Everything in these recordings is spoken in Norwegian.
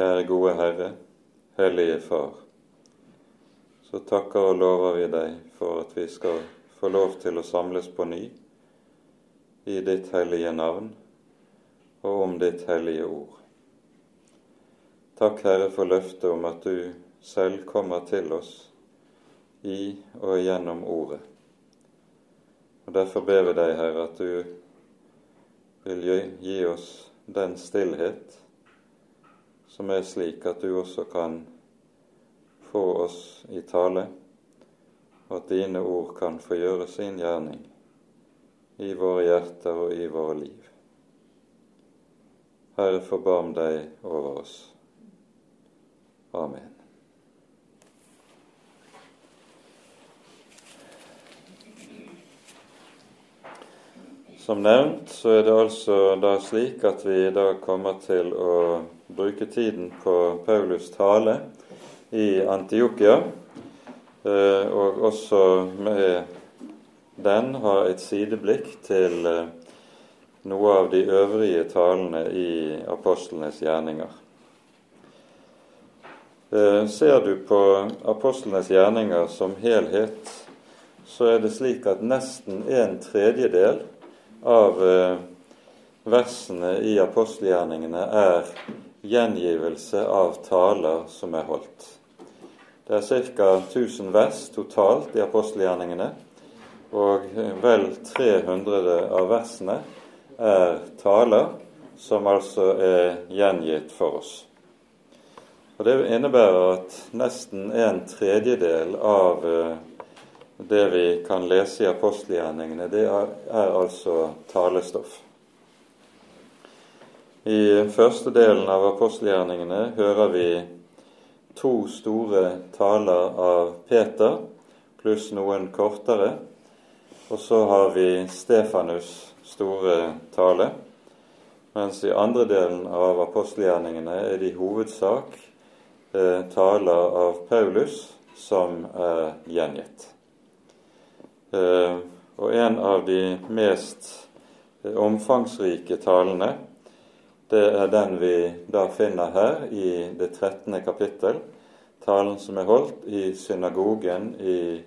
Kjære gode Herre, Hellige Far, så takker og lover vi deg for at vi skal få lov til å samles på ny i ditt hellige navn og om ditt hellige ord. Takk, Herre, for løftet om at du selv kommer til oss i og gjennom Ordet. Og Derfor ber vi deg, Herre, at du vil gi oss den stillhet som er slik at du også kan få oss i tale, og at dine ord kan få gjøre sin gjerning i våre hjerter og i våre liv. Herre, forbarm deg over oss. Amen. Som nevnt så er det altså da slik at vi da kommer til å bruke tiden på Paulus' tale i Antiokia, eh, og også med den har et sideblikk til eh, noe av de øvrige talene i apostlenes gjerninger. Eh, ser du på apostlenes gjerninger som helhet, så er det slik at nesten en tredjedel av versene i apostelgjerningene er gjengivelse av taler som er holdt. Det er ca. 1000 vers totalt i apostelgjerningene, og vel 300 av versene er taler som altså er gjengitt for oss. Og Det innebærer at nesten en tredjedel av eh, det vi kan lese i apostelgjerningene, det er, altså talestoff. I første delen av apostelgjerningene hører vi to store taler av Peter, pluss noen kortere. Og så har vi Stefanus' store tale. Mens i andre delen av apostelgjerningene er det i hovedsak eh, taler av Paulus som er gjengitt. Eh, og en av de mest eh, omfangsrike talene, det er den vi da finner her i det 13. kapittel. Talen som er holdt i synagogen i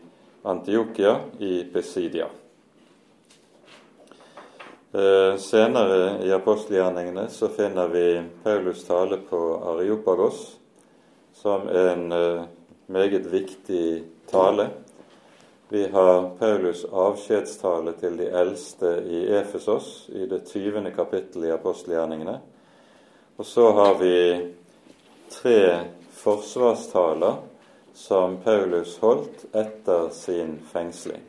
Antiokia i Pesidia. Eh, senere i apostelgjerningene så finner vi Paulus tale på Areopagos som en meget viktig tale vi har Paulus' avskjedstale til de eldste i Efesos i det 20. kapittelet i apostelgjerningene. Og så har vi tre forsvarstaler som Paulus holdt etter sin fengsling.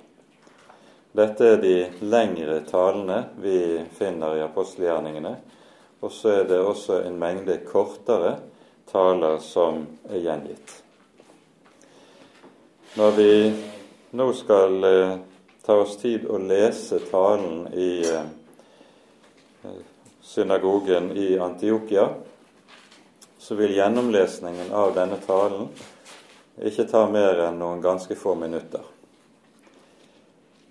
Dette er de lengre talene vi finner i apostelgjerningene. Og så er det også en mengde kortere taler som er gjengitt. Når vi nå skal eh, ta oss tid å lese talen i eh, synagogen i Antiokia, så vil gjennomlesningen av denne talen ikke ta mer enn noen ganske få minutter.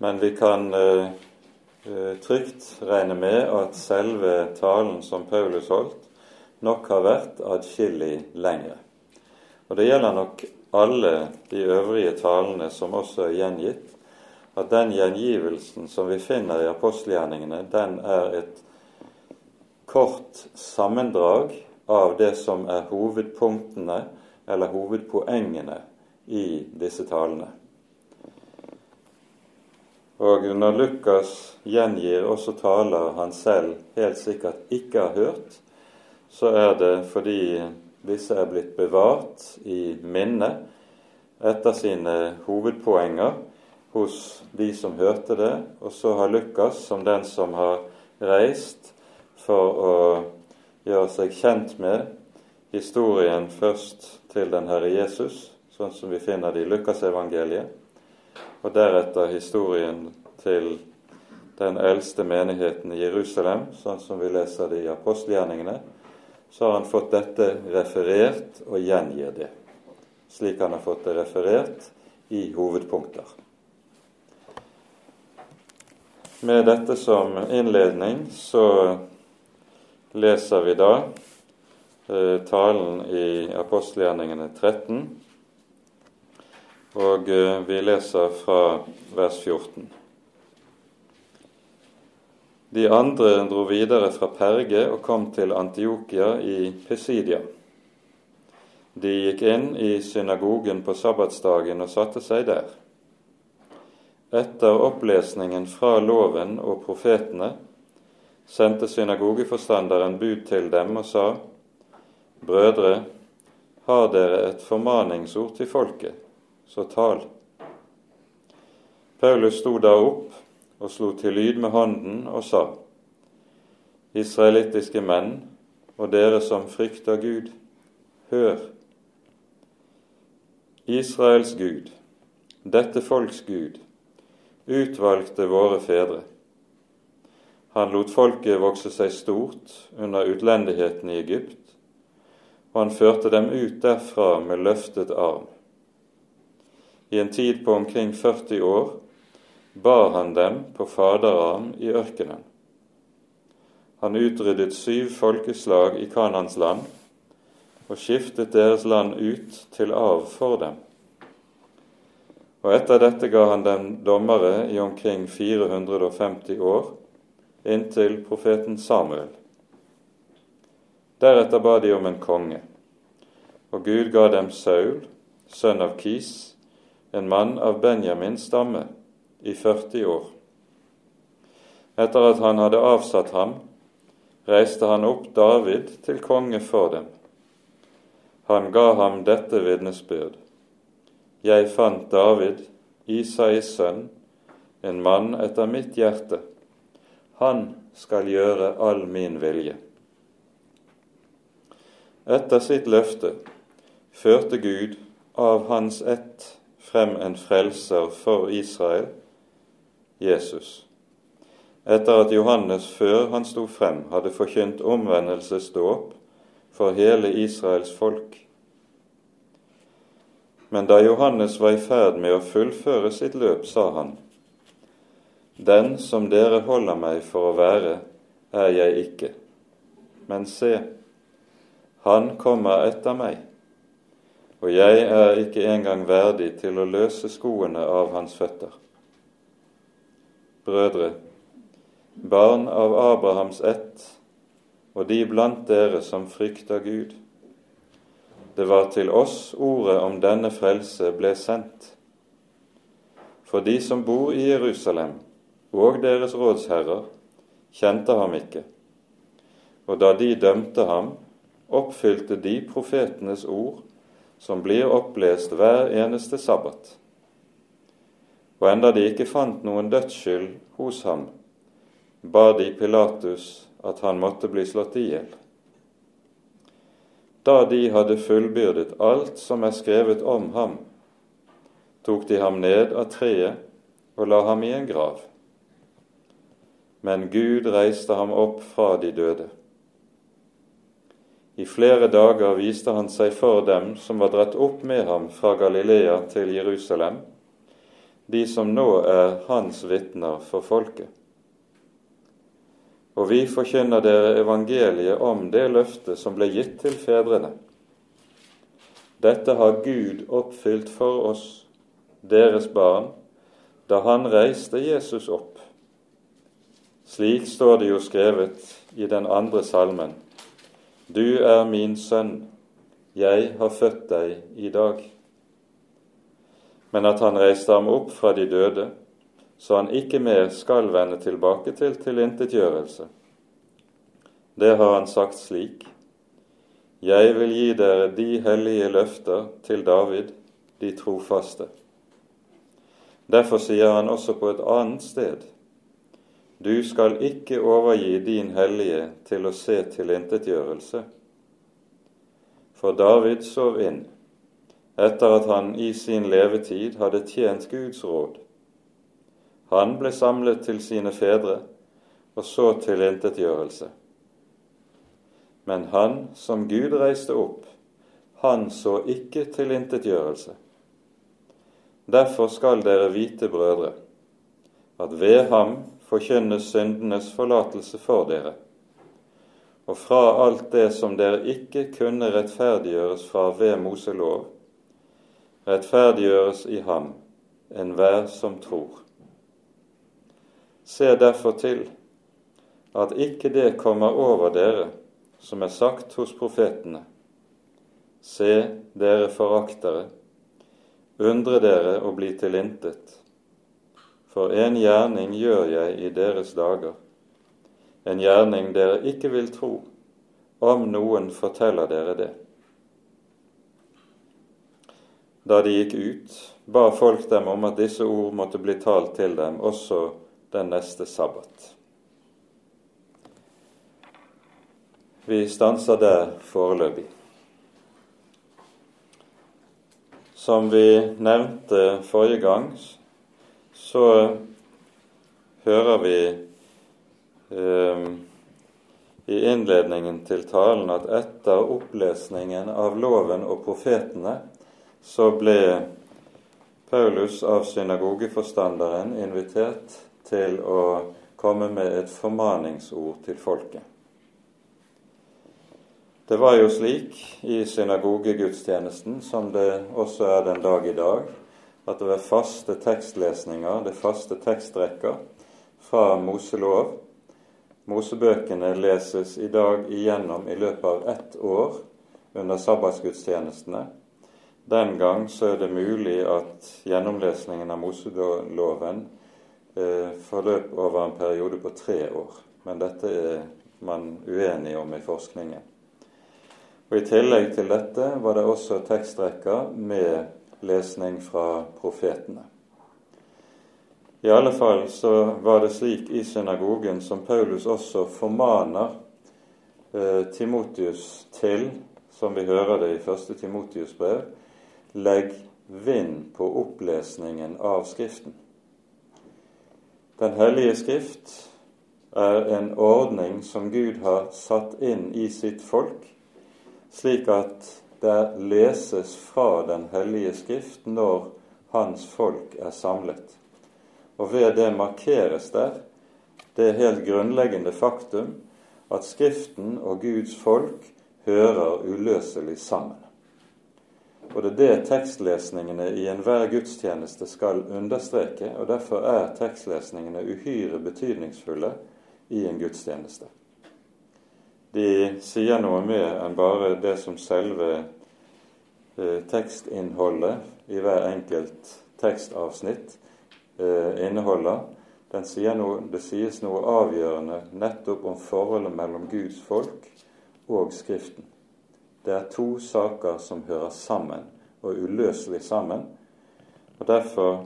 Men vi kan eh, eh trygt regne med at selve talen som Paulus holdt, nok har vært adskillig lengre. Og det gjelder nok alle de øvrige talene som også er gjengitt, at den gjengivelsen som vi finner i apostelgjerningene, den er et kort sammendrag av det som er hovedpunktene eller hovedpoengene i disse talene. Og når Lukas gjengir også taler han selv helt sikkert ikke har hørt, så er det fordi disse er blitt bevart i minnet etter sine hovedpoenger hos de som hørte det, og så har Lukas, som den som har reist for å gjøre seg kjent med historien først til den Herre Jesus, sånn som vi finner det i Lukasevangeliet, og deretter historien til den eldste menigheten i Jerusalem, sånn som vi leser det i apostelgjerningene, så har han fått dette referert og gjengir det, slik han har fått det referert i hovedpunkter. Med dette som innledning så leser vi da eh, talen i apostelgjerningene 13, og eh, vi leser fra vers 14. De andre dro videre fra Perge og kom til Antiokia i Pesidia. De gikk inn i synagogen på sabbatsdagen og satte seg der. Etter opplesningen fra loven og profetene sendte synagogeforstanderen bud til dem og sa:" Brødre, har dere et formaningsord til folket, så tal. Paulus sto da opp og slo til lyd med hånden og sa:" Israelittiske menn og dere som frykter Gud, hør. Israels Gud, dette folks Gud, utvalgte våre fedre. Han lot folket vokse seg stort under utlendigheten i Egypt, og han førte dem ut derfra med løftet arm. I en tid på omkring 40 år bar han dem på faderarm i ørkenen. Han utryddet syv folkeslag i Kanans land og skiftet deres land ut til arv for dem. Og etter dette ga han dem dommere i omkring 450 år, inntil profeten Samuel. Deretter ba de om en konge, og Gud ga dem Saul, sønn av Kis, en mann av Benjamins stamme, i 40 år. Etter at han hadde avsatt ham, reiste han opp David til konge for dem. Han ga ham dette vitnesbyrd. Jeg fant David, Isais sønn, en mann etter mitt hjerte. Han skal gjøre all min vilje. Etter sitt løfte førte Gud av hans ett frem en frelser for Israel, Jesus. Etter at Johannes før han sto frem, hadde forkynt omvendelsesdåp for hele Israels folk. Men da Johannes var i ferd med å fullføre sitt løp, sa han:" Den som dere holder meg for å være, er jeg ikke. Men se, han kommer etter meg, og jeg er ikke engang verdig til å løse skoene av hans føtter. Brødre, barn av Abrahams ett og de blant dere som frykter Gud. Det var til oss ordet om denne frelse ble sendt. For de som bor i Jerusalem, og deres rådsherrer, kjente ham ikke. Og da de dømte ham, oppfylte de profetenes ord, som blir opplest hver eneste sabbat. Og enda de ikke fant noen dødsskyld hos ham, ba de Pilatus at han måtte bli slått i hjel. Da de hadde fullbyrdet alt som er skrevet om ham, tok de ham ned av treet og la ham i en grav. Men Gud reiste ham opp fra de døde. I flere dager viste han seg for dem som var dratt opp med ham fra Galilea til Jerusalem, de som nå er hans vitner for folket. Og vi forkynner dere evangeliet om det løftet som ble gitt til fedrene. Dette har Gud oppfylt for oss, deres barn, da han reiste Jesus opp. Slik står det jo skrevet i den andre salmen. Du er min sønn, jeg har født deg i dag. Men at han reiste ham opp fra de døde, så han ikke mer skal vende tilbake til tilintetgjørelse. Det har han sagt slik:" Jeg vil gi dere de hellige løfter til David, de trofaste. Derfor sier han også på et annet sted:" Du skal ikke overgi din hellige til å se tilintetgjørelse. For David sov inn etter at han i sin levetid hadde tjent Guds råd han ble samlet til sine fedre, og så tilintetgjørelse. Men han som Gud reiste opp, han så ikke tilintetgjørelse. Derfor skal dere vite, brødre, at ved ham forkynnes syndenes forlatelse for dere, og fra alt det som dere ikke kunne rettferdiggjøres fra ved Moselov, rettferdiggjøres i ham enhver som tror. Se derfor til at ikke det kommer over dere som er sagt hos profetene. Se, dere foraktere, undre dere og bli tilintet. For en gjerning gjør jeg i deres dager, en gjerning dere ikke vil tro, om noen forteller dere det. Da de gikk ut, ba folk dem om at disse ord måtte bli talt til dem også den neste sabbat. Vi stanser der foreløpig. Som vi nevnte forrige gang, så hører vi eh, i innledningen til talen at etter opplesningen av loven og profetene så ble Paulus av synagogeforstanderen invitert til å komme med et formaningsord til folket. Det var jo slik i synagogegudstjenesten, som det også er den dag i dag, at det var faste tekstlesninger, det faste tekstrekker fra Moselov. Mosebøkene leses i dag igjennom i løpet av ett år under sabbatsgudstjenestene. Den gang så er det mulig at gjennomlesningen av Moseloven eh, forløp over en periode på tre år. Men dette er man uenig om i forskningen. Og I tillegg til dette var det også tekstrekker med lesning fra profetene. I alle fall så var det slik i synagogen som Paulus også formaner eh, Timotius til, som vi hører det i første Timotius brev, legg vind på opplesningen av Skriften. Den hellige Skrift er en ordning som Gud har satt inn i sitt folk, slik at det leses fra Den hellige Skrift når Hans folk er samlet. Og ved det markeres der det helt grunnleggende faktum at Skriften og Guds folk hører uløselig sammen. Og det er det tekstlesningene i enhver gudstjeneste skal understreke, og derfor er tekstlesningene uhyre betydningsfulle i en gudstjeneste. De sier noe mer enn bare det som selve eh, tekstinnholdet i hver enkelt tekstavsnitt eh, inneholder. Noe, det sies noe avgjørende nettopp om forholdet mellom Guds folk og Skriften. Det er to saker som hører sammen, og uløselig sammen. Og Derfor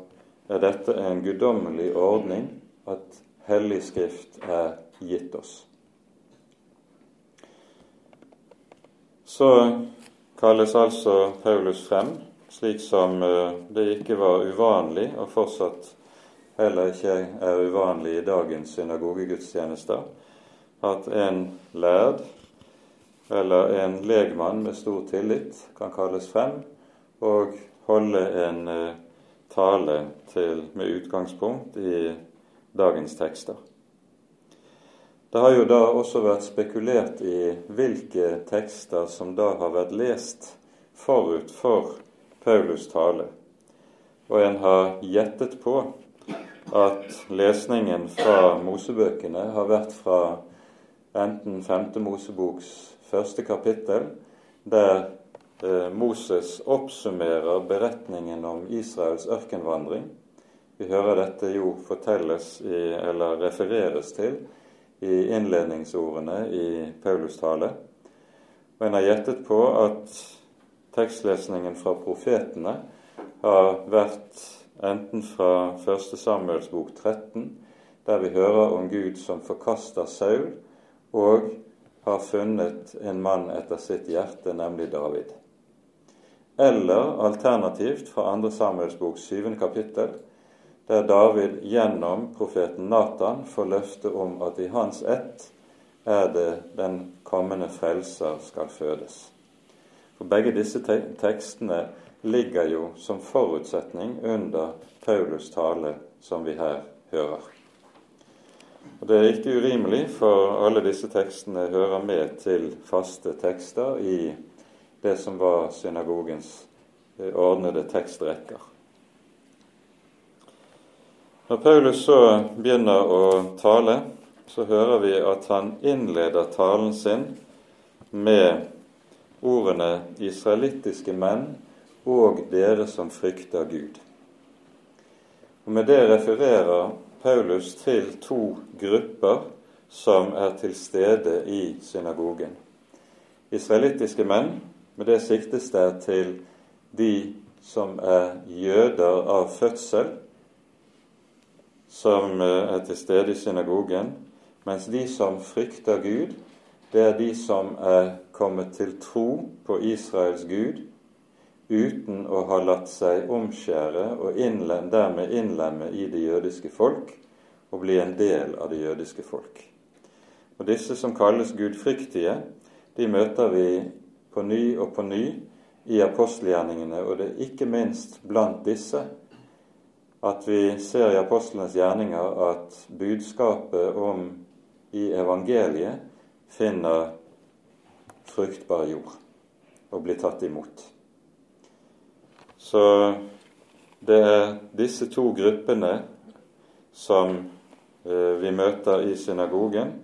er dette en guddommelig ordning at Hellig Skrift er gitt oss. Så kalles altså Paulus frem, slik som eh, det ikke var uvanlig, og fortsatt heller ikke er uvanlig i dagens synagogegudstjenester, at en lærd eller en legmann med stor tillit kan kalles frem og holde en eh, tale til, med utgangspunkt i dagens tekster. Det har jo da også vært spekulert i hvilke tekster som da har vært lest forut for Paulus tale, og en har gjettet på at lesningen fra Mosebøkene har vært fra enten Femte Moseboks første kapittel, der eh, Moses oppsummerer beretningen om Israels ørkenvandring. Vi hører dette jo fortelles i, eller refereres til i innledningsordene i Paulus tale. Og en har gjettet på at tekstlesningen fra profetene har vært enten fra 1. Samuels bok 13, der vi hører om Gud som forkaster Saul, og har funnet en mann etter sitt hjerte, nemlig David. Eller alternativt fra 2. Samuels bok 7. kapittel, der David gjennom profeten Natan får løfte om at i hans ett er det den kommende frelser skal fødes. For Begge disse tekstene ligger jo som forutsetning under Paulus tale, som vi her hører. Og Det er ikke urimelig, for alle disse tekstene hører med til faste tekster i det som var synagogens eh, ordnede tekstrekker. Når Paulus så begynner å tale, så hører vi at han innleder talen sin med ordene 'israelittiske menn' og 'dere som frykter Gud'. Og Med det refererer Paulus til to grupper som er til stede i synagogen. Israelittiske menn, med det siktes det til de som er jøder av fødsel, som eh, er til stede i synagogen, mens de som frykter Gud, det er de som er kommet til tro på Israels Gud uten å ha latt seg omskjære og innlemme, dermed innlemme i det jødiske folk og bli en del av det jødiske folk. Og Disse som kalles gudfryktige, de møter vi på ny og på ny i apostelgjerningene, og det er ikke minst blant disse at vi ser i apostlenes gjerninger at budskapet om i evangeliet finner fruktbar jord og blir tatt imot. Så det er disse to gruppene som eh, vi møter i synagogen,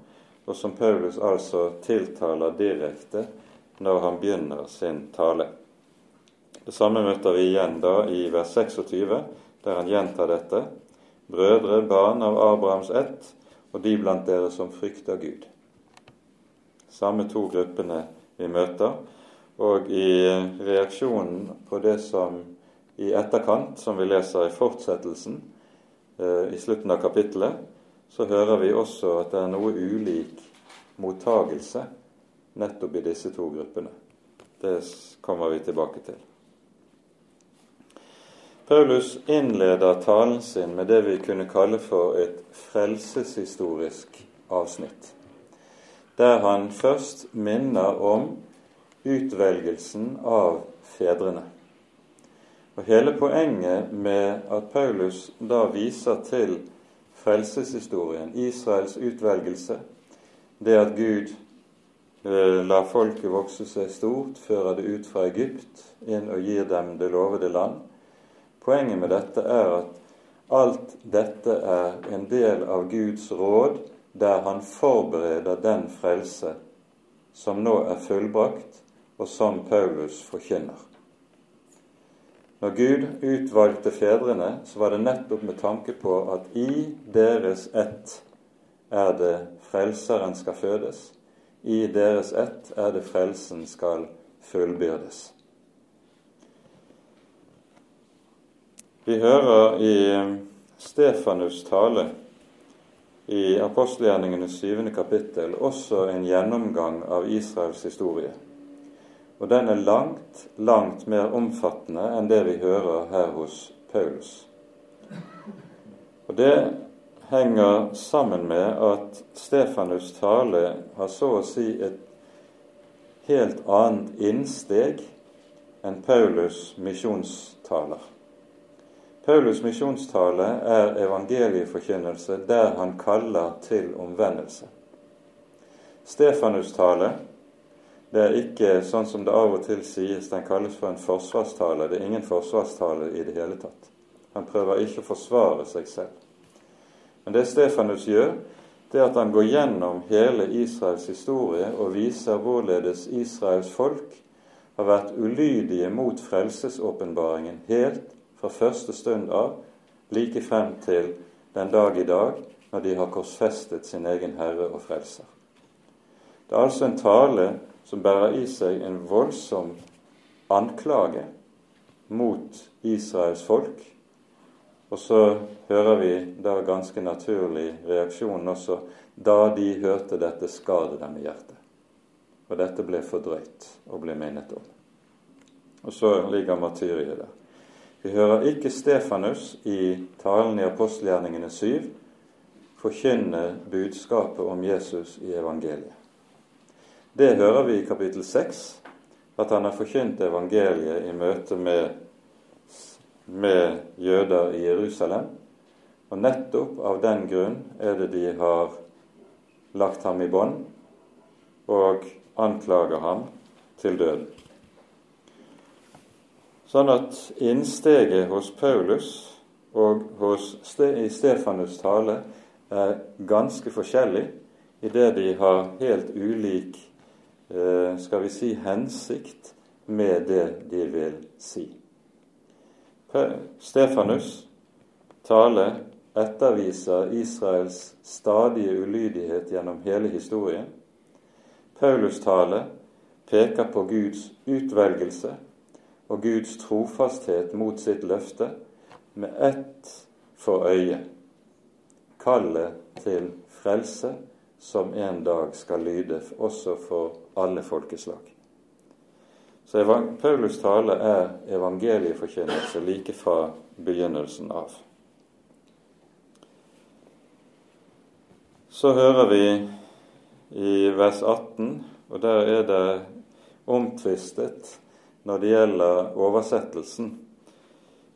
og som Paulus altså tiltaler direkte når han begynner sin tale. Det samme møter vi igjen da i vers 26, der han gjentar dette. Brødre, barn av Abrahams ett, og de blant dere som frykter Gud. Samme to gruppene vi møter. Og i reaksjonen på det som i etterkant, som vi leser i fortsettelsen eh, i slutten av kapittelet, så hører vi også at det er noe ulik mottagelse nettopp i disse to gruppene. Det kommer vi tilbake til. Paulus innleder talen sin med det vi kunne kalle for et frelseshistorisk avsnitt, der han først minner om utvelgelsen av fedrene. Og Hele poenget med at Paulus da viser til frelseshistorien, Israels utvelgelse, det at Gud la lar folket vokse seg stort, fører det ut fra Egypt, inn og gir dem det lovede land, Poenget med dette er at alt dette er en del av Guds råd, der han forbereder den frelse som nå er fullbrakt, og som Paulus forkynner. Når Gud utvalgte fedrene, så var det nettopp med tanke på at i deres ett er det Frelseren skal fødes. I deres ett er det frelsen skal fullbyrdes. Vi hører i Stefanus' tale i apostelgjerningenes syvende kapittel også en gjennomgang av Israels historie. Og den er langt, langt mer omfattende enn det vi hører her hos Paulus. Og det henger sammen med at Stefanus' tale har så å si et helt annet innsteg enn Paulus' misjonstaler. Paulus' misjonstale er evangelieforkynnelse der han kaller til omvendelse. Stefanus' tale det er ikke sånn som det av og til sies, den kalles for en forsvarstale. Det er ingen forsvarstale i det hele tatt. Han prøver ikke å forsvare seg selv. Men det Stefanus gjør, det er at han går gjennom hele Israels historie og viser hvorledes Israels folk har vært ulydige mot frelsesåpenbaringen helt fra første stund av like frem til den dag i dag når de har korsfestet sin egen Herre og Frelser. Det er altså en tale som bærer i seg en voldsom anklage mot Israels folk. Og så hører vi da ganske naturlig reaksjonen også da de hørte dette, skade dem i hjertet. Og dette ble fordrøyt og ble minnet om. Og så ligger martyriet der. Vi hører ikke Stefanus i talen i apostelgjerningene 7 forkynne budskapet om Jesus i evangeliet. Det hører vi i kapittel 6, at han har forkynt evangeliet i møte med, med jøder i Jerusalem. Og nettopp av den grunn er det de har lagt ham i bånd og anklager ham til døden. Sånn at innsteget hos Paulus og hos i Stefanus' tale er ganske forskjellig i det de har helt ulik eh, skal vi si hensikt med det de vil si. Stefanus' tale etterviser Israels stadige ulydighet gjennom hele historien. Paulus' tale peker på Guds utvelgelse og Guds trofasthet mot sitt løfte med ett for øye kallet til frelse som en dag skal lyde også for alle folkeslag. Så Paulus' tale er evangelieforkynnelse like fra begynnelsen av. Så hører vi i vers 18, og der er det omtvistet når det gjelder oversettelsen.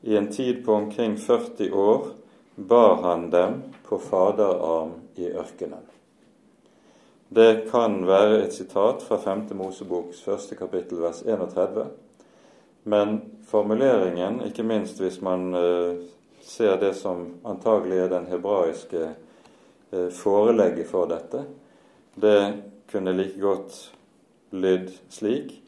I en tid på omkring 40 år bar han dem på faderarm i ørkenen. Det kan være et sitat fra 5. Moseboks første kapittel vers 31. Men formuleringen, ikke minst hvis man eh, ser det som antagelig er den hebraiske eh, forelegget for dette, det kunne like godt lydd slik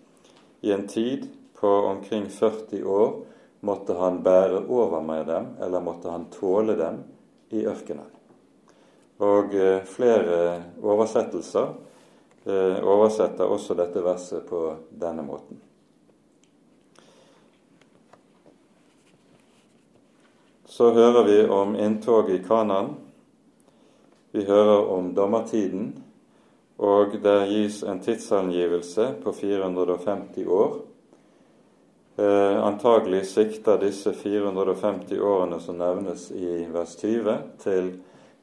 I en tid på omkring 40 år måtte han bære over med dem, eller måtte han tåle dem, i ørkenen. Og eh, flere oversettelser eh, oversetter også dette verset på denne måten. Så hører vi om inntoget i Kanan. Vi hører om dommertiden, og der gis en tidsangivelse på 450 år. Eh, antagelig sikter disse 450 årene som nevnes i vers 20, til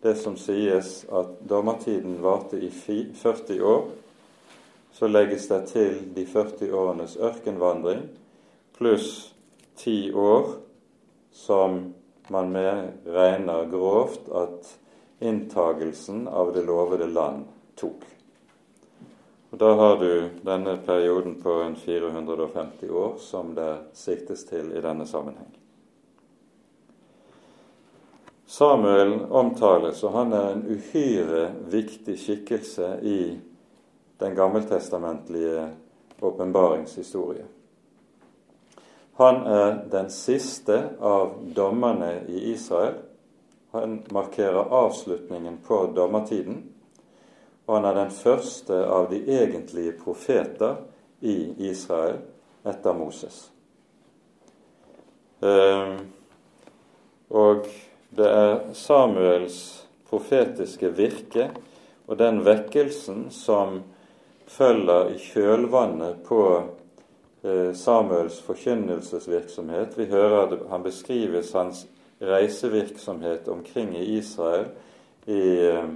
det som sies at dommertiden varte i 40 år. Så legges det til de 40 årenes ørkenvandring pluss ti år som man regner grovt at inntagelsen av det lovede land tok. Og Da har du denne perioden på en 450 år som det siktes til i denne sammenheng. Samuel omtales, og han er en uhyre viktig skikkelse i den gammeltestamentlige åpenbaringshistorie. Han er den siste av dommerne i Israel. Han markerer avslutningen på dommertiden, og han er den første av de egentlige profeter i Israel etter Moses. Ehm, og det er Samuels profetiske virke og den vekkelsen som følger i kjølvannet på eh, Samuels forkynnelsesvirksomhet. Vi hører han beskrives hans reisevirksomhet omkring i Israel i eh,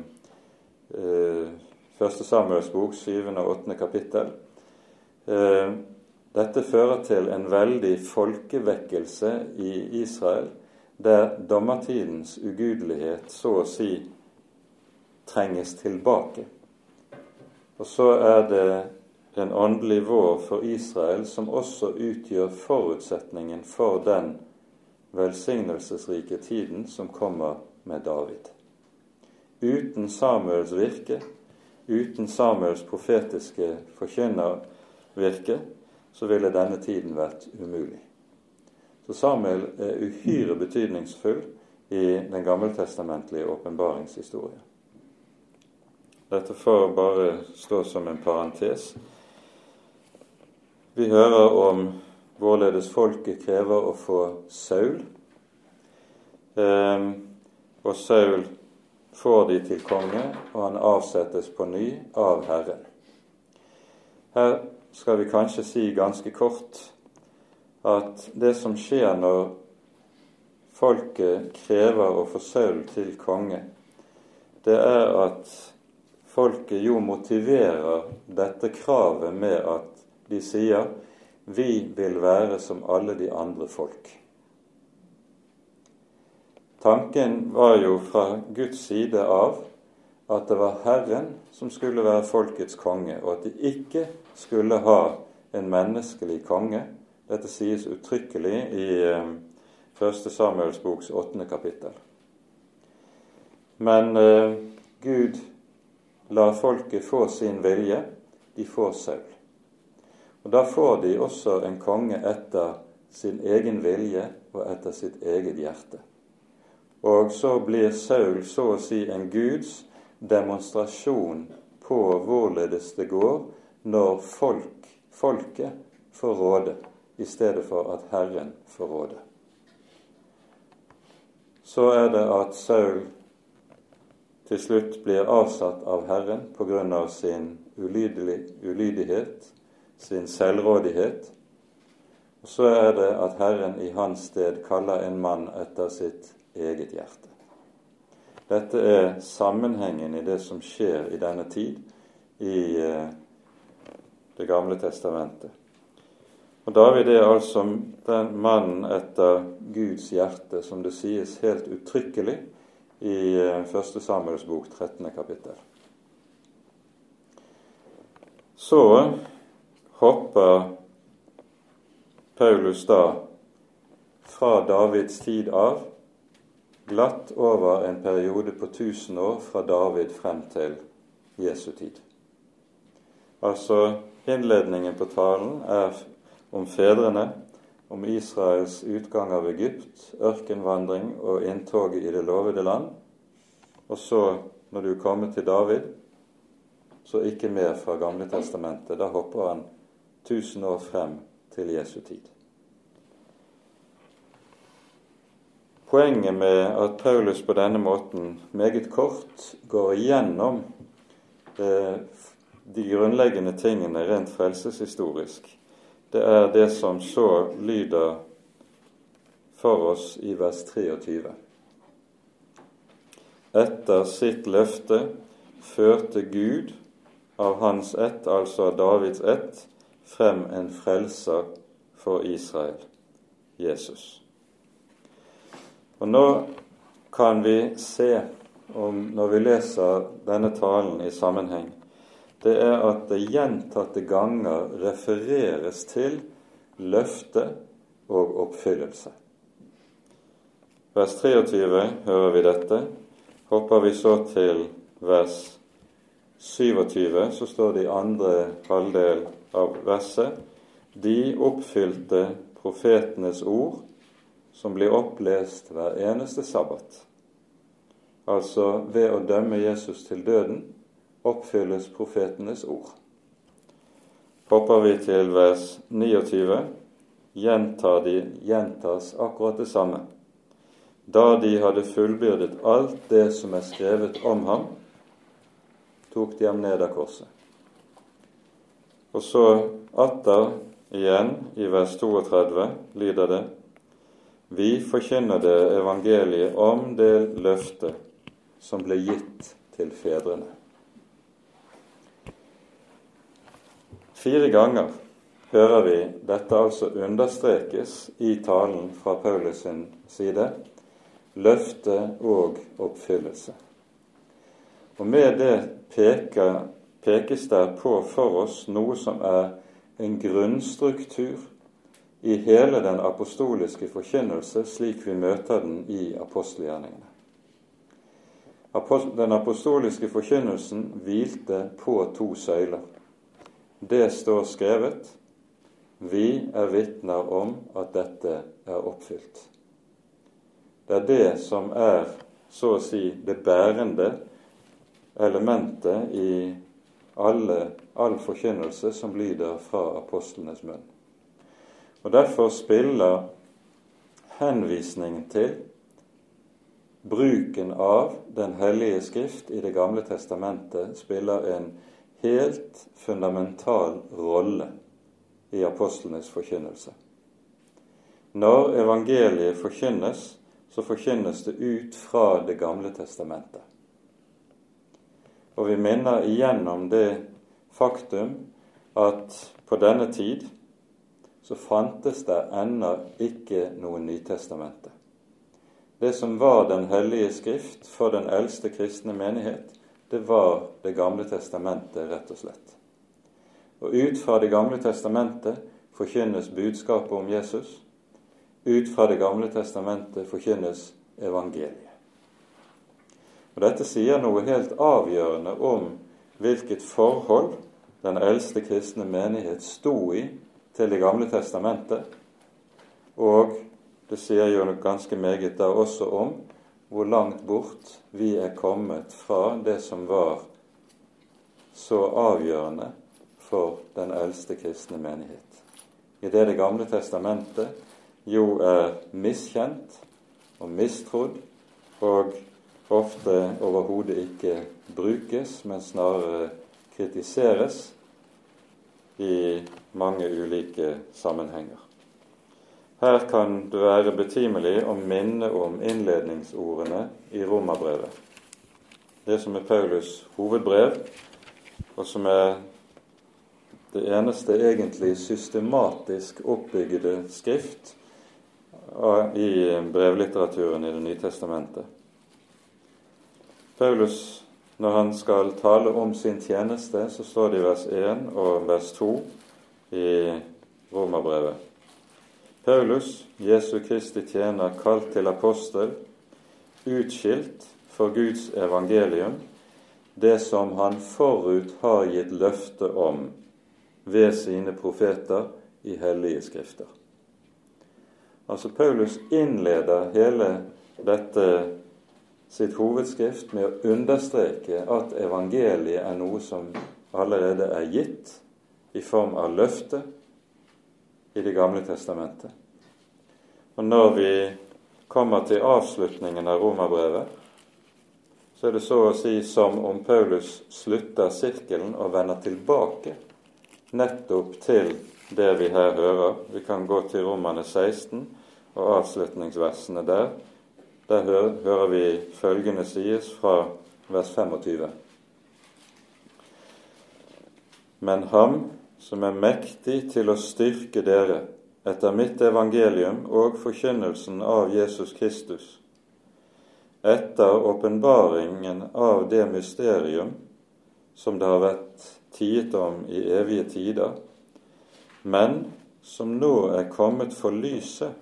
Første Samuels bok, syvende og åttende kapittel. Dette fører til en veldig folkevekkelse i Israel der dommertidens ugudelighet så å si trenges tilbake. Og så er det en åndelig vår for Israel som også utgjør forutsetningen for den velsignelsesrike tiden som kommer med David. Uten Samuels virke, uten Samuels profetiske forkynnervirke, så ville denne tiden vært umulig. Så Samuel er uhyre betydningsfull i den gammeltestamentlige åpenbaringshistorie. Dette får bare stå som en parentes. Vi hører om hvorledes folket krever å få Saul. Eh, og Saul får de til konge, og han avsettes på ny av Herren. Her skal vi kanskje si ganske kort at det som skjer når folket krever å få Saul til konge, det er at folket jo motiverer dette kravet med at de sier vi vil være som alle de andre folk. Tanken var jo fra Guds side av at det var Herren som skulle være folkets konge, og at de ikke skulle ha en menneskelig konge. Dette sies uttrykkelig i 1. Eh, Samuels boks 8. kapittel. Men eh, Gud lar folket få sin vilje. De får Saul. Og Da får de også en konge etter sin egen vilje og etter sitt eget hjerte. Og så blir Saul så å si en Guds demonstrasjon på hvorledes det går når folk, folket får råde, i stedet for at Herren får råde. Så er det at Saul til slutt blir avsatt av Herren av sin ulydighet, sin selvrådighet. Og så er det at Herren i hans sted kaller en mann etter sitt eget hjerte. Dette er sammenhengen i det som skjer i denne tid i eh, Det gamle testamentet. Og David er altså den mannen etter Guds hjerte, som det sies helt uttrykkelig i 1. Eh, Samuels bok, 13. kapittel. Så hopper Paulus da fra Davids tid av glatt over en periode på 1000 år fra David frem til Jesu tid. Altså innledningen på talen er om fedrene, om Israels utgang av Egypt, ørkenvandring og inntoget i det lovede land. Og så, når du kommer til David, så ikke mer fra Gamle testamentet. Da hopper han 1000 år frem til Jesu tid. Poenget med at Paulus på denne måten meget kort går igjennom eh, de grunnleggende tingene rent frelseshistorisk, det er det som så lyder for oss i vers 23. Etter sitt løfte førte Gud av hans ett, altså av Davids ett, frem en frelser for Israel, Jesus. Og nå kan vi se, om, når vi leser denne talen i sammenheng, det er at det gjentatte ganger refereres til løfte og oppfyllelse. Vers 23 hører vi dette. Hopper vi så til vers 27, så står det i andre halvdel av verset De oppfylte profetenes ord som blir opplest hver eneste sabbat. Altså ved å dømme Jesus til døden oppfylles profetenes ord. Hopper vi til vers 29, gjentar de, gjentas akkurat det samme. Da de hadde fullbyrdet alt det som er skrevet om ham, tok de ham ned av korset. Og så atter igjen i vers 32 lyder det:" Vi forkynner det evangeliet om det løftet som ble gitt til fedrene. Fire ganger hører vi dette altså understrekes i talen fra Paulus sin side løfte og oppfyllelse. Og med det peker, pekes det på for oss noe som er en grunnstruktur i hele den apostoliske forkynnelse slik vi møter den i apostelgjerningene. Den apostoliske forkynnelsen hvilte på to søyler. Det står skrevet. Vi er vitner om at dette er oppfylt. Det er det som er så å si det bærende elementet i alle, all forkynnelse som lyder fra apostlenes munn. Og Derfor spiller henvisningen til bruken av Den hellige skrift i Det gamle testamentet spiller en helt fundamental rolle i apostlenes forkynnelse. Når evangeliet forkynnes, så forkynnes det ut fra Det gamle testamentet. Og vi minner igjennom det faktum at på denne tid så fantes det ennå ikke noe Nytestamente. det som var Den hellige skrift for den eldste kristne menighet, det var Det gamle testamentet, rett og slett. Og ut fra Det gamle testamentet forkynnes budskapet om Jesus. Ut fra Det gamle testamentet forkynnes evangeliet. Og Dette sier noe helt avgjørende om hvilket forhold den eldste kristne menighet sto i til Det gamle testamentet, og det sier jo ganske meget da også om hvor langt bort vi er kommet fra det som var så avgjørende for den eldste kristne menighet. I det Det gamle testamentet jo er miskjent og mistrodd og ofte overhodet ikke brukes, men snarere kritiseres i mange ulike sammenhenger. Her kan det være betimelig å minne om innledningsordene i Romerbrevet. Det som er Paulus' hovedbrev, og som er det eneste egentlig systematisk oppbyggede skrift i brevlitteraturen i Det nye testamentet. Paulus, når han skal tale om sin tjeneste, så står det i vers 1 og vers 2 i Romerbrevet. Paulus, Jesu Kristi tjener, kalt til apostel, utskilt for Guds evangelium, det som han forut har gitt løfte om ved sine profeter i hellige skrifter. Altså Paulus innleder hele dette sitt hovedskrift med å understreke at evangeliet er noe som allerede er gitt i form av løfte i Det gamle testamentet. Og når vi kommer til avslutningen av romerbrevet, så er det så å si som om Paulus slutter sirkelen og vender tilbake nettopp til det vi her hører. Vi kan gå til Romerne 16 og avslutningsversene der, der hører vi følgende sies fra vers 25. Men ham som er mektig til å styrke dere etter mitt evangelium og forkynnelsen av Jesus Kristus, etter åpenbaringen av det mysterium som det har vært tiet om i evige tider, men som nå er kommet for lyset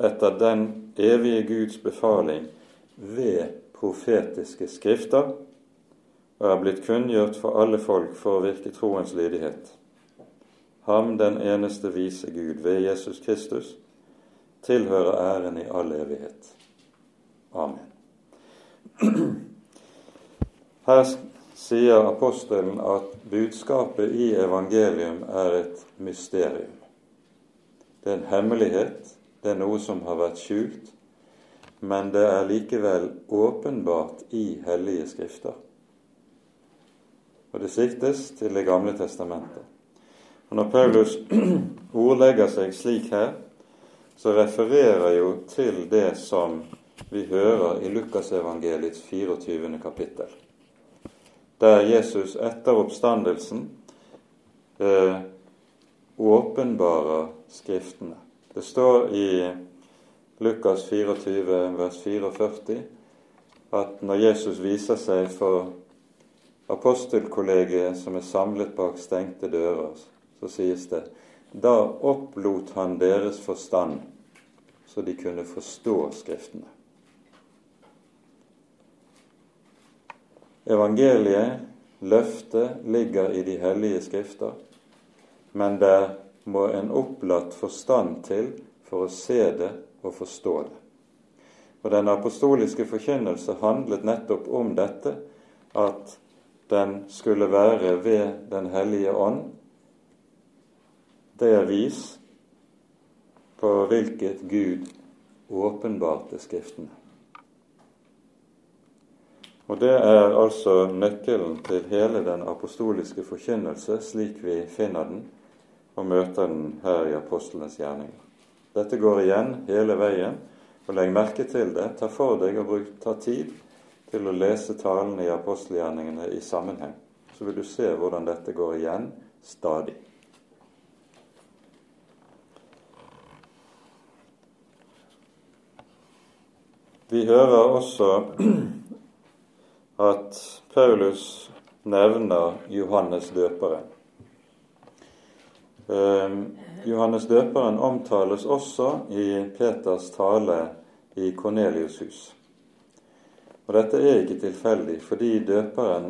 etter den evige Guds befaling ved profetiske skrifter og er blitt kunngjort for alle folk for å virke troens lydighet. Ham, den eneste vise Gud, ved Jesus Kristus, tilhører æren i all evighet. Amen. Her sier apostelen at budskapet i evangelium er et mysterium. Det er en hemmelighet det er noe som har vært skjult, men det er likevel åpenbart i hellige skrifter. Og det siktes til Det gamle testamentet. Og Når Paulus ordlegger seg slik her, så refererer jo til det som vi hører i Lukasevangeliets 24. kapittel, der Jesus etter oppstandelsen eh, åpenbarer Skriftene. Det står i Lukas 24, vers 44 at når Jesus viser seg for apostelkollegiet som er samlet bak stengte dører, så sies det da opplot han deres forstand, så de kunne forstå Skriftene. Evangeliet, løftet, ligger i de hellige skrifter, men der må en opplatt forstand til for å se det og forstå det. Og Den apostoliske forkynnelse handlet nettopp om dette, at den skulle være ved Den hellige ånd. Det er vis på hvilket Gud åpenbarte Skriftene. Og Det er altså nøkkelen til hele den apostoliske forkynnelse, slik vi finner den og møter den her i apostlenes gjerninger. Dette går igjen hele veien, og legg merke til det. Ta for deg og bruk, ta tid til å lese talene i apostelgjerningene i sammenheng. Så vil du se hvordan dette går igjen stadig. Vi hører også at Paulus nevner Johannes døperen. Ehm, Johannes døperen omtales også i Peters tale i Kornelius' hus. Og dette er ikke tilfeldig, fordi døperen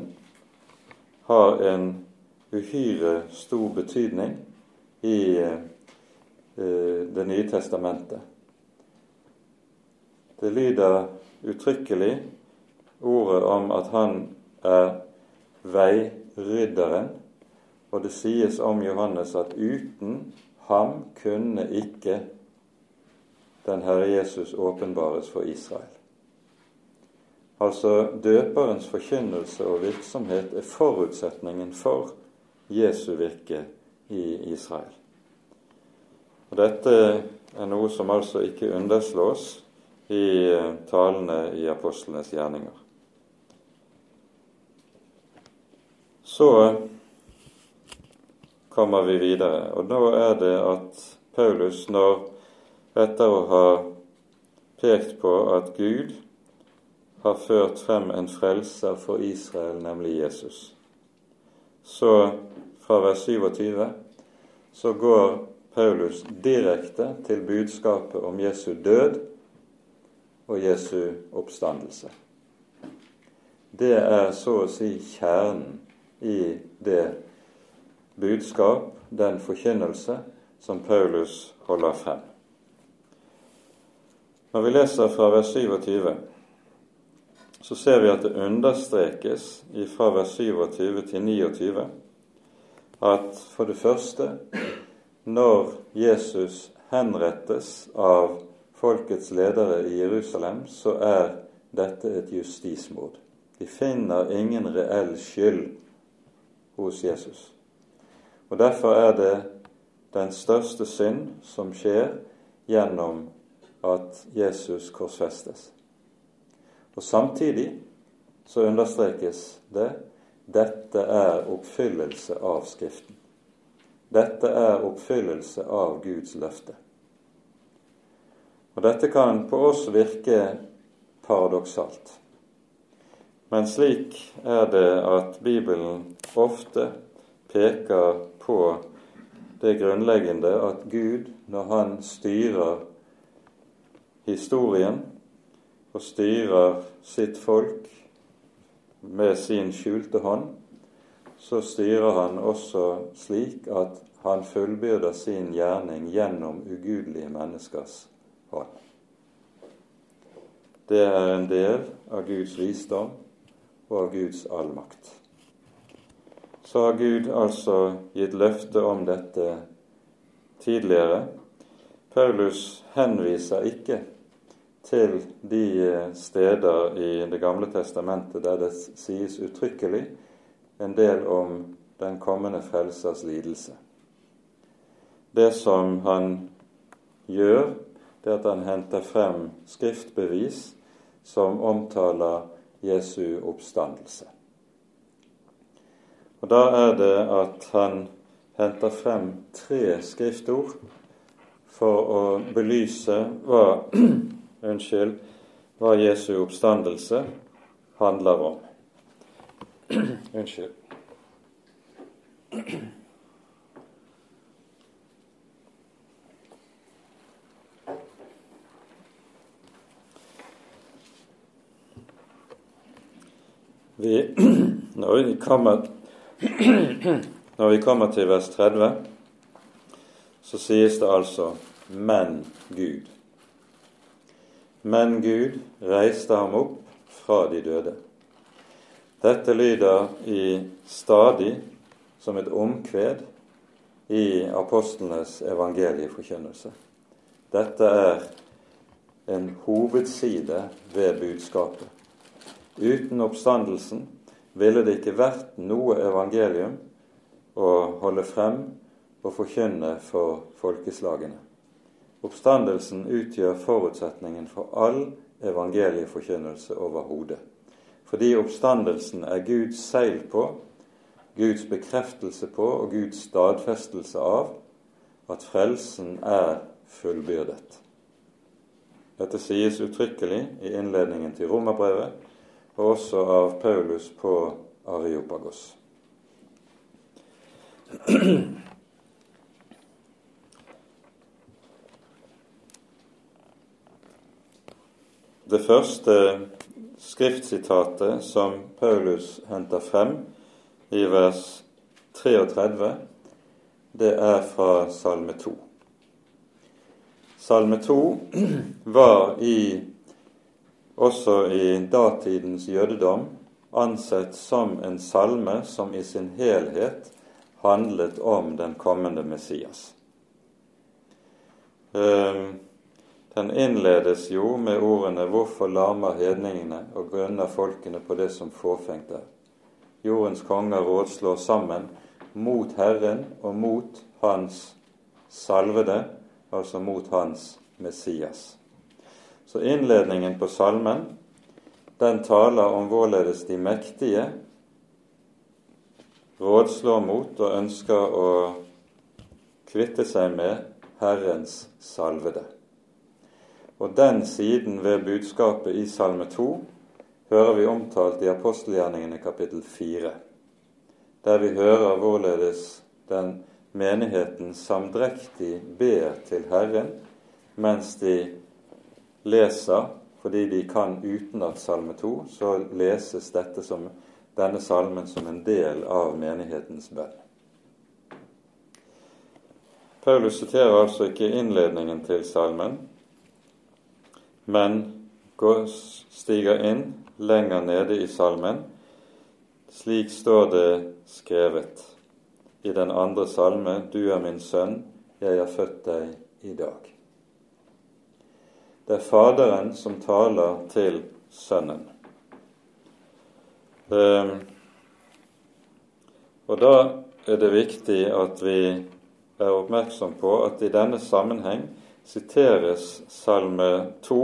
har en uhyre stor betydning i eh, Det nye testamentet. Det lyder uttrykkelig ordet om at han er veirydderen og det sies om Johannes at uten ham kunne ikke den Herre Jesus åpenbares for Israel. Altså døperens forkynnelse og virksomhet er forutsetningen for Jesu virke i Israel. Og Dette er noe som altså ikke underslås i eh, talene i apostlenes gjerninger. Så kommer vi videre. Og nå er det at Paulus, når etter å ha pekt på at Gud har ført frem en frelser for Israel, nemlig Jesus, så fra vers 27 så går Paulus direkte til budskapet om Jesu død og Jesu oppstandelse. Det er så å si kjernen i det budskap, den forkynnelse, som Paulus holder frem. Når vi leser fra vers 27, så ser vi at det understrekes fra vers 27 til 29 at for det første, når Jesus henrettes av folkets ledere i Jerusalem, så er dette et justismord. De finner ingen reell skyld hos Jesus. Og Derfor er det den største synd som skjer gjennom at Jesus korsfestes. Og Samtidig så understrekes det dette er oppfyllelse av Skriften. Dette er oppfyllelse av Guds løfte. Og Dette kan på oss virke paradoksalt. Men slik er det at Bibelen ofte peker på det grunnleggende at Gud, når han styrer historien og styrer sitt folk med sin skjulte hånd, så styrer han også slik at han fullbyrder sin gjerning gjennom ugudelige menneskers hånd. Det er en del av Guds visdom og av Guds allmakt så har Gud altså gitt løfte om dette tidligere. Paulus henviser ikke til de steder i Det gamle testamentet der det sies uttrykkelig en del om den kommende frelsers lidelse. Det som han gjør, det er at han henter frem skriftbevis som omtaler Jesu oppstandelse. Og Da er det at han henter frem tre skriftord for å belyse hva, unnskyld, hva Jesu oppstandelse handler om. unnskyld. Vi, når vi kommer Når vi kommer til vers 30, så sies det altså 'men Gud'. Men Gud reiste ham opp fra de døde. Dette lyder i stadig som et omkved i apostlenes evangelieforkynnelse. Dette er en hovedside ved budskapet. Uten oppstandelsen ville det ikke vært noe evangelium å holde frem og forkynne for folkeslagene. Oppstandelsen utgjør forutsetningen for all evangelieforkynnelse overhodet. Fordi oppstandelsen er Guds seil på, Guds bekreftelse på og Guds stadfestelse av at frelsen er fullbyrdet. Dette sies uttrykkelig i innledningen til romerbrevet, og også av Paulus på Areopagos. Det første skriftsitatet som Paulus henter frem i vers 33, det er fra Salme 2. Salme 2 var i, også i datidens jødedom ansett som en salme som i sin helhet handlet om den kommende Messias. Ehm, den innledes jo med ordene 'Hvorfor larmer hedningene og grønner folkene på det som fåfengt er'? Jordens konger rådslår sammen mot Herren og mot Hans salvede, altså mot Hans Messias. Så innledningen på salmen, den taler om hvorledes de mektige rådslår mot og ønsker å kvitte seg med Herrens salvede. Og den siden ved budskapet i Salme 2 hører vi omtalt i apostelgjerningene kapittel 4, der vi hører hvorledes den menigheten samdrektig ber til Herren mens de leser, fordi de kan utenat Salme 2, så leses dette som denne salmen som en del av menighetens bønn. Paulus siterer altså ikke innledningen til salmen, men går, stiger inn lenger nede i salmen. Slik står det skrevet i den andre salme, Du er min sønn, jeg har født deg i dag. Det er Faderen som taler til Sønnen. Um, og da er det viktig at vi er oppmerksom på at i denne sammenheng siteres Salme 2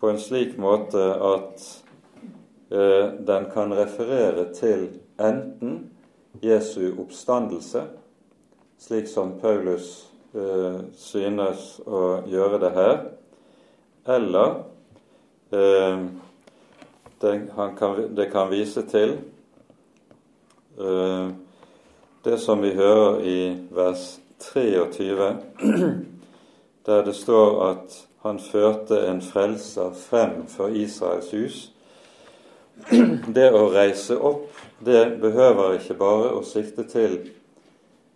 på en slik måte at eh, den kan referere til enten Jesu oppstandelse, slik som Paulus eh, synes å gjøre det her, eller eh, det, kan, det, kan, vise til eh, det som vi hører i vers 23, der det står at han førte en frelser frem for Israels hus. Det å reise opp, det behøver ikke bare å sikte til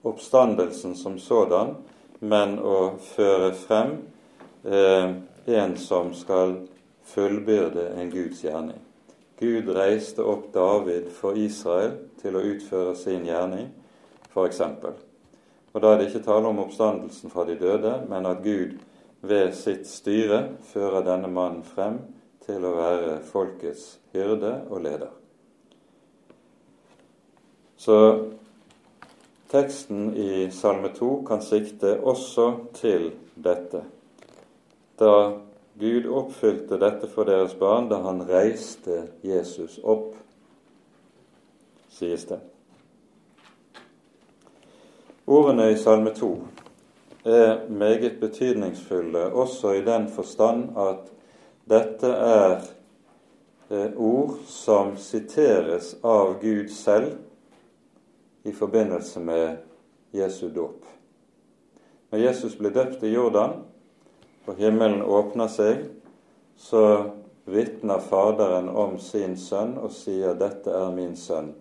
oppstandelsen som sådan, men å føre frem eh, en som skal fullbyrde en Guds gjerning. Gud reiste opp David for Israel til å utføre sin gjerning, f.eks. Og da er det ikke tale om oppstandelsen fra de døde, men at Gud ved sitt styre fører denne mannen frem til å være folkets hyrde og leder. Så teksten i Salme 2 kan sikte også til dette. Da Gud oppfylte dette for deres barn da han reiste Jesus opp, sies det. Ordene i Salme 2 er meget betydningsfulle også i den forstand at dette er eh, ord som siteres av Gud selv i forbindelse med Jesu dåp. Når Jesus ble døpt i Jordan, og himmelen åpner seg, så vitner Faderen om sin sønn og sier 'Dette er min sønn,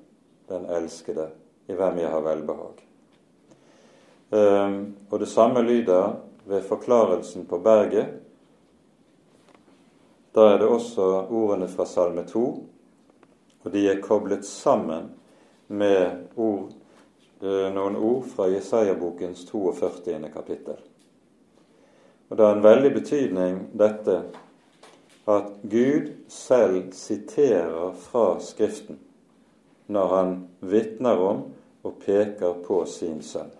den elskede, i hvem jeg har velbehag'. Um, og det samme lyder ved forklarelsen på berget. Da er det også ordene fra Salme 2, og de er koblet sammen med ord, eh, noen ord fra Jesaja-bokens 42. kapittel. Og det har en veldig betydning, dette, at Gud selv siterer fra Skriften når han vitner om og peker på sin sønn.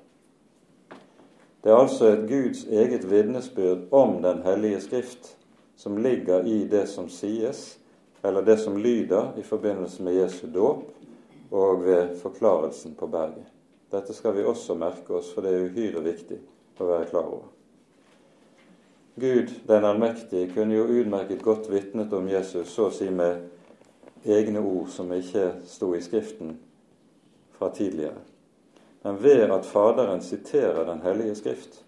Det er altså et Guds eget vitnesbyrd om Den hellige Skrift som ligger i det som sies, eller det som lyder i forbindelse med Jesu dåp og ved forklarelsen på berget. Dette skal vi også merke oss, for det er uhyre viktig å være klar over. Gud den allmektige kunne jo utmerket godt vitnet om Jesus så å si med egne ord som ikke sto i Skriften fra tidligere. Men ved at Faderen siterer Den hellige Skrift,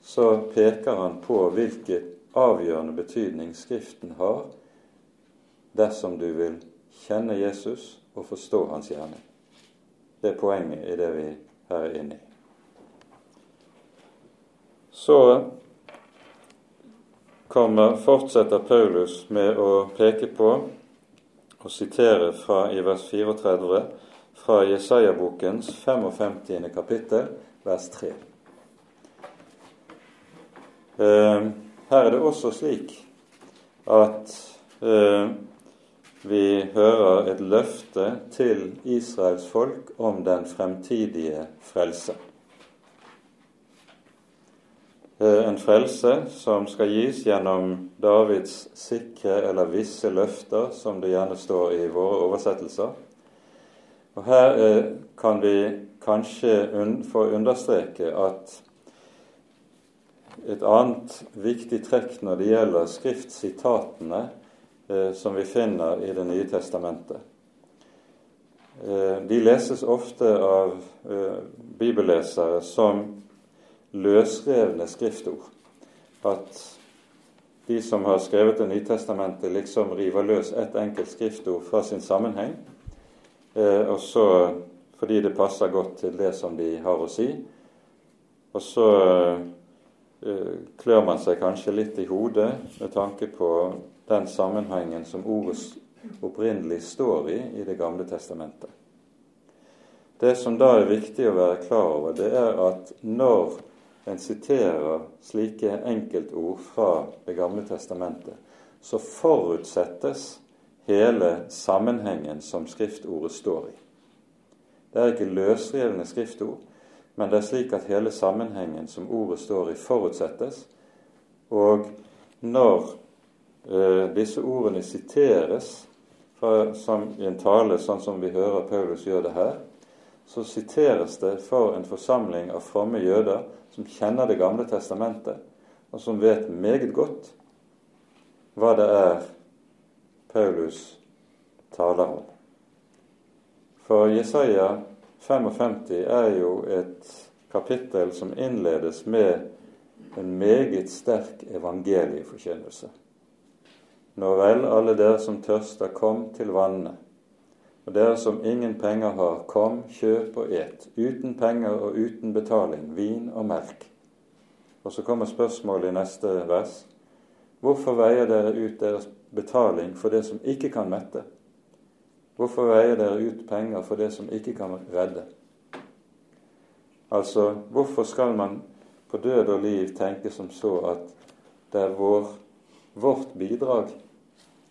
så peker han på hvilken avgjørende betydning Skriften har dersom du vil kjenne Jesus og forstå hans gjerning. Det er poenget i det vi her er inne i. Så kommer, fortsetter Paulus med å peke på og sitere fra i vers 34 fra Jesaja-bokens 55. kapittel, vers 3. Eh, her er det også slik at eh, vi hører et løfte til Israels folk om den fremtidige frelse. Eh, en frelse som skal gis gjennom Davids sikre eller visse løfter, som det gjerne står i våre oversettelser. Og Her eh, kan vi kanskje få understreke at et annet viktig trekk når det gjelder skriftsitatene eh, som vi finner i Det nye testamentet. De leses ofte av bibellesere som løsrevne skriftord. At de som har skrevet Det nye testamentet, liksom river løs ett enkelt skriftord fra sin sammenheng, eh, og så fordi det passer godt til det som de har å si. Og så eh, klør man seg kanskje litt i hodet med tanke på den sammenhengen som ordet opprinnelig står i i Det gamle testamentet. Det som da er viktig å være klar over, det er at når en siterer slike enkeltord fra Det gamle testamentet, så forutsettes hele sammenhengen som skriftordet står i. Det er ikke løsrevne skriftord, men det er slik at hele sammenhengen som ordet står i, forutsettes. Og når eh, disse ordene siteres fra, som i en tale, sånn som vi hører Paulus gjør det her, så siteres det for en forsamling av fromme jøder som kjenner Det gamle testamentet, og som vet meget godt hva det er Paulus taler om. For Jesaja 55 er jo et kapittel som innledes med en meget sterk evangelieforkynnelse. Når vel, alle dere som tørster, kom til vannene. Og dere som ingen penger har, kom, kjøp og et, uten penger og uten betaling, vin og melk. Og så kommer spørsmålet i neste vers. Hvorfor veier dere ut deres betaling for det som ikke kan mette? Hvorfor veier dere ut penger for det som ikke kan redde? Altså, hvorfor skal man på død og liv tenke som så at det er vår, vårt bidrag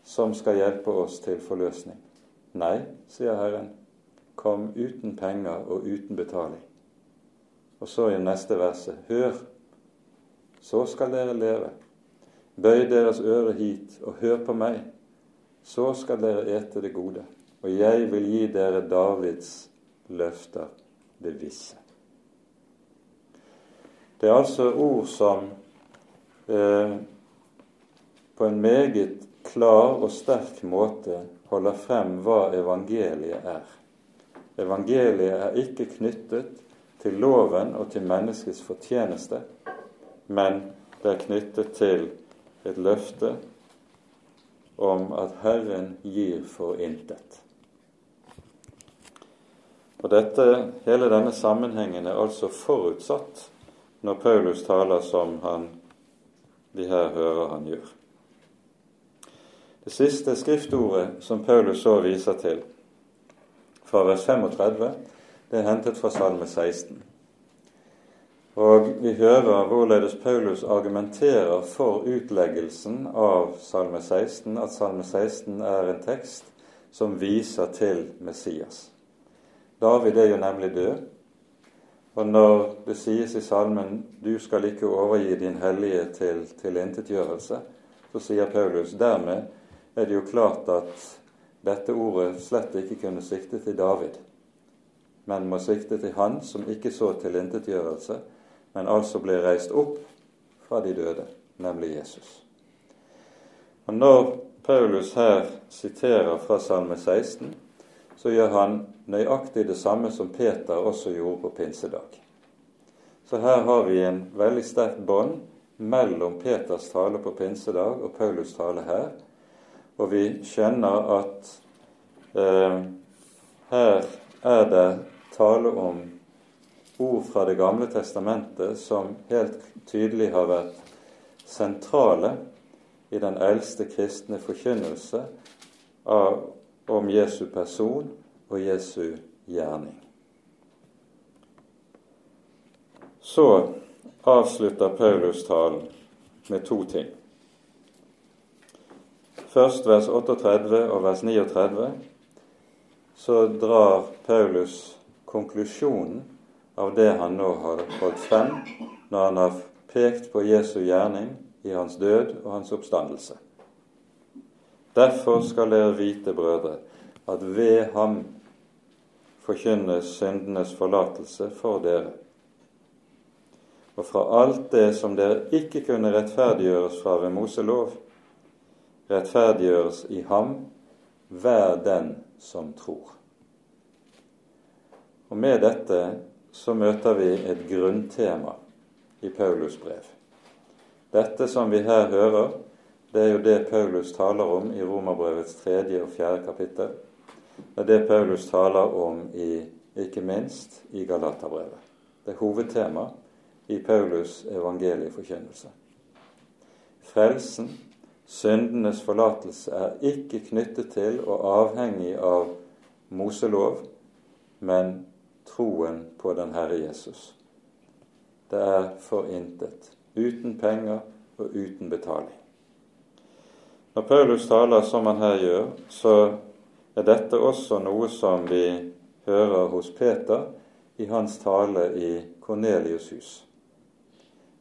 som skal hjelpe oss til forløsning? Nei, sier Herren, kom uten penger og uten betaling. Og så i neste verset, hør, så skal dere leve. Bøy deres øre hit og hør på meg, så skal dere ete det gode. Og jeg vil gi dere Davids løfter, det visse. Det er altså ord som eh, på en meget klar og sterk måte holder frem hva evangeliet er. Evangeliet er ikke knyttet til loven og til menneskets fortjeneste, men det er knyttet til et løfte om at Herren gir for intet. Og dette, Hele denne sammenhengen er altså forutsatt når Paulus taler som han vi her hører han gjør. Det siste skriftordet som Paulus så viser til, fra vers 35, det er hentet fra Salme 16. Og vi hører hvorledes Paulus argumenterer for utleggelsen av Salme 16, at Salme 16 er en tekst som viser til Messias. David er jo nemlig død, og når det sies i salmen 'Du skal ikke overgi din hellige til tilintetgjørelse', så sier Paulus dermed er det jo klart at dette ordet slett ikke kunne sikte til David, men må sikte til han som ikke så tilintetgjørelse, men altså ble reist opp fra de døde, nemlig Jesus. Og Når Paulus her siterer fra Salme 16, så gjør han nøyaktig det samme som Peter også gjorde på pinsedag. Så her har vi en veldig sterk bånd mellom Peters tale på pinsedag og Paulus tale her. Og vi skjønner at eh, her er det tale om ord fra Det gamle testamentet som helt tydelig har vært sentrale i den eldste kristne forkynnelse av, om Jesu person og Jesu gjerning. Så avslutter Paulus talen med to ting. Først vers 38 og vers 39 så drar Paulus konklusjonen av det han nå har holdt frem når han har pekt på Jesu gjerning i hans død og hans oppstandelse. Derfor skal dere vite, brødre, at ved ham forkynnes syndenes forlatelse for dere. Og fra alt det som dere ikke kunne rettferdiggjøres fra ved Moselov, rettferdiggjøres i ham hver den som tror. Og Med dette så møter vi et grunntema i Paulus brev. Dette som vi her hører, det er jo det Paulus taler om i Romerbrevets tredje og fjerde kapittel. Det er det Paulus taler om i, ikke minst i Galaterbrevet. Det er hovedtema i Paulus' evangelieforkynnelse. Frelsen, syndenes forlatelse, er ikke knyttet til og avhengig av Moselov, men troen på den Herre Jesus. Det er for intet uten penger og uten betaling. Når Paulus taler som han her gjør, så er dette også noe som vi hører hos Peter i hans tale i Kornelius' hus.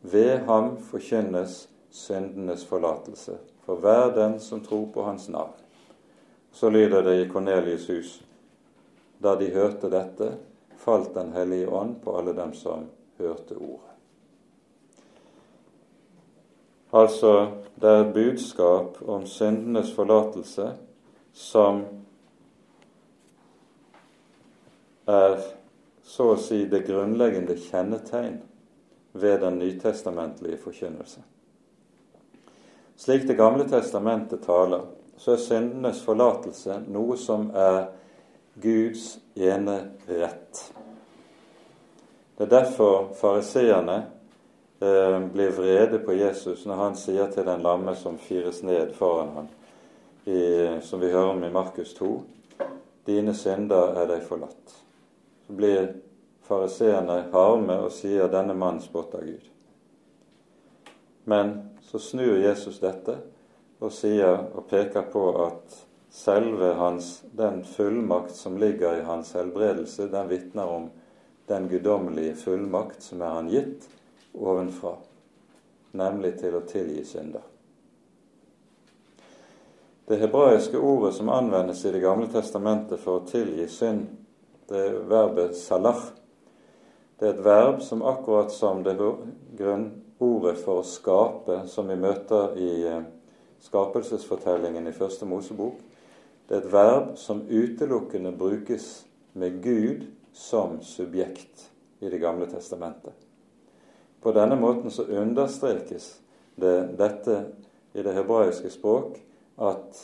Ved ham forkynnes syndenes forlatelse for hver den som tror på hans navn. Så lyder det i Kornelius' hus. Da de hørte dette, falt Den hellige ånd på alle dem som hørte ordet. Altså, det er et budskap om syndenes forlatelse som er så å si det grunnleggende kjennetegn ved den nytestamentlige forkynnelse. Slik Det gamle testamentet taler, så er syndenes forlatelse noe som er Guds ene rett. Det er derfor fariseerne eh, blir vrede på Jesus når han sier til den lamme som fires ned foran ham, i, som vi hører om i Markus 2, dine synder er deg forlatt. Så blir fariseerne harme og sier denne mannen spotter Gud. Men så snur Jesus dette og sier og peker på at selve hans, den fullmakt som ligger i hans helbredelse, den vitner om den guddommelige fullmakt som er han gitt, ovenfra, nemlig til å tilgi synder. Det hebraiske ordet som anvendes i Det gamle testamentet for å tilgi synd, det er verbet 'salah'. Det er et verb som akkurat som det grunnordet for å skape, som vi møter i eh, skapelsesfortellingen i Første Mosebok, det er et verb som utelukkende brukes med Gud som subjekt i Det gamle testamentet. På denne måten så understrekes det dette i det hebraiske språk at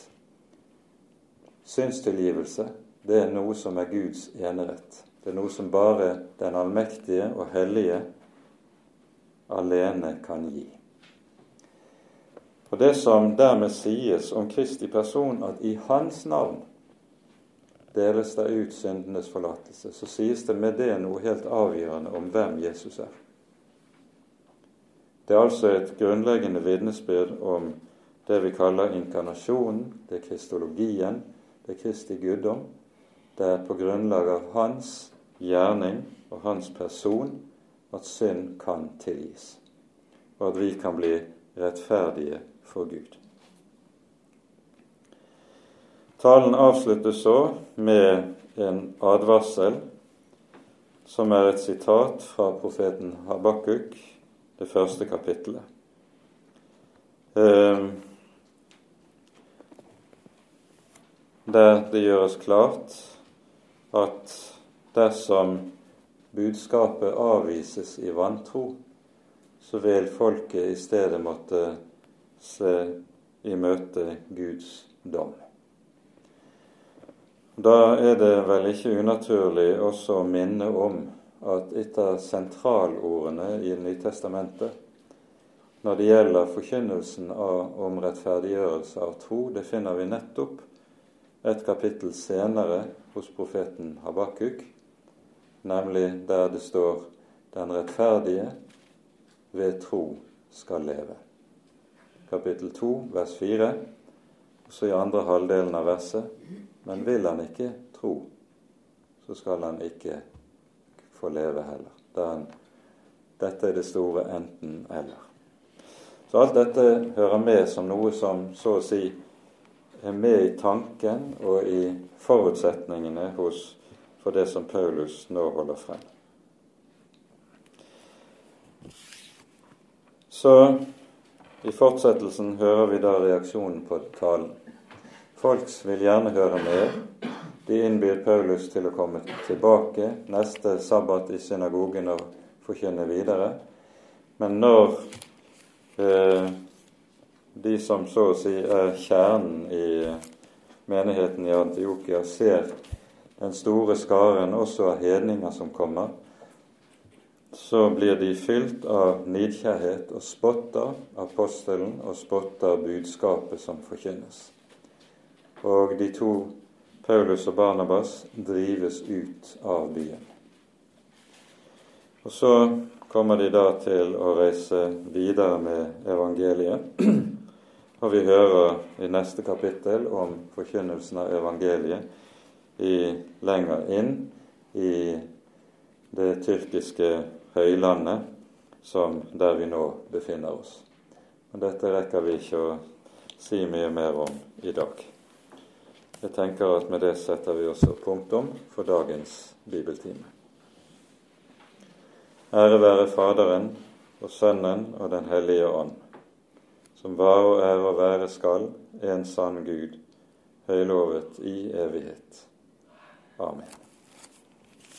synstilgivelse det er noe som er Guds enerett. Det er noe som bare den allmektige og hellige alene kan gi. Og Det som dermed sies om Kristi person, at i Hans navn deles det ut syndenes forlatelse, så sies det med det noe helt avgjørende om hvem Jesus er. Det er altså et grunnleggende vitnesbyrd om det vi kaller inkarnasjonen, det er kristologien, det er Kristi guddom. Det er på grunnlag av hans gjerning og hans person at synd kan tilgis, og at vi kan bli rettferdige for Gud. Talen avsluttes så med en advarsel, som er et sitat fra profeten Habakuk det første kapittelet. eh, der det gjøres klart at dersom budskapet avvises i vantro, så vil folket i stedet måtte se i møte Guds dom. Da er det vel ikke unaturlig også å minne om at et av sentralordene i Nytestamentet når det gjelder forkynnelsen om rettferdiggjørelse av tro, det finner vi nettopp et kapittel senere hos profeten Habakuk, nemlig der det står 'Den rettferdige ved tro skal leve'. Kapittel 2, vers 4, også i andre halvdelen av verset. Men vil han ikke tro, så skal han ikke få leve heller. Den, dette er det store enten-eller. Så alt dette hører med som noe som så å si er med i tanken og i forutsetningene hos, for det som Paulus nå holder frem. Så i fortsettelsen hører vi da reaksjonen på talen. Folk vil gjerne høre mer. De innbyr Paulus til å komme tilbake neste sabbat i synagogen og forkynne videre. Men når eh, de som så å si er kjernen i menigheten i Antiokia, ser den store skaren også av hedninger som kommer, så blir de fylt av nidkjærhet og spotter apostelen og spotter budskapet som forkynnes. Og de to, Paulus og Barnabas, drives ut av byen. Og så kommer de da til å reise videre med evangeliet. Og vi hører i neste kapittel om forkynnelsen av evangeliet i, lenger inn i det tyrkiske høylandet som der vi nå befinner oss. Men dette rekker vi ikke å si mye mer om i dag. Jeg tenker at med det setter vi også punktum for dagens bibeltime. Ære være Faderen og Sønnen og Den hellige ånd som var og er og være skal, en sann Gud, høylovet i evighet. Amen.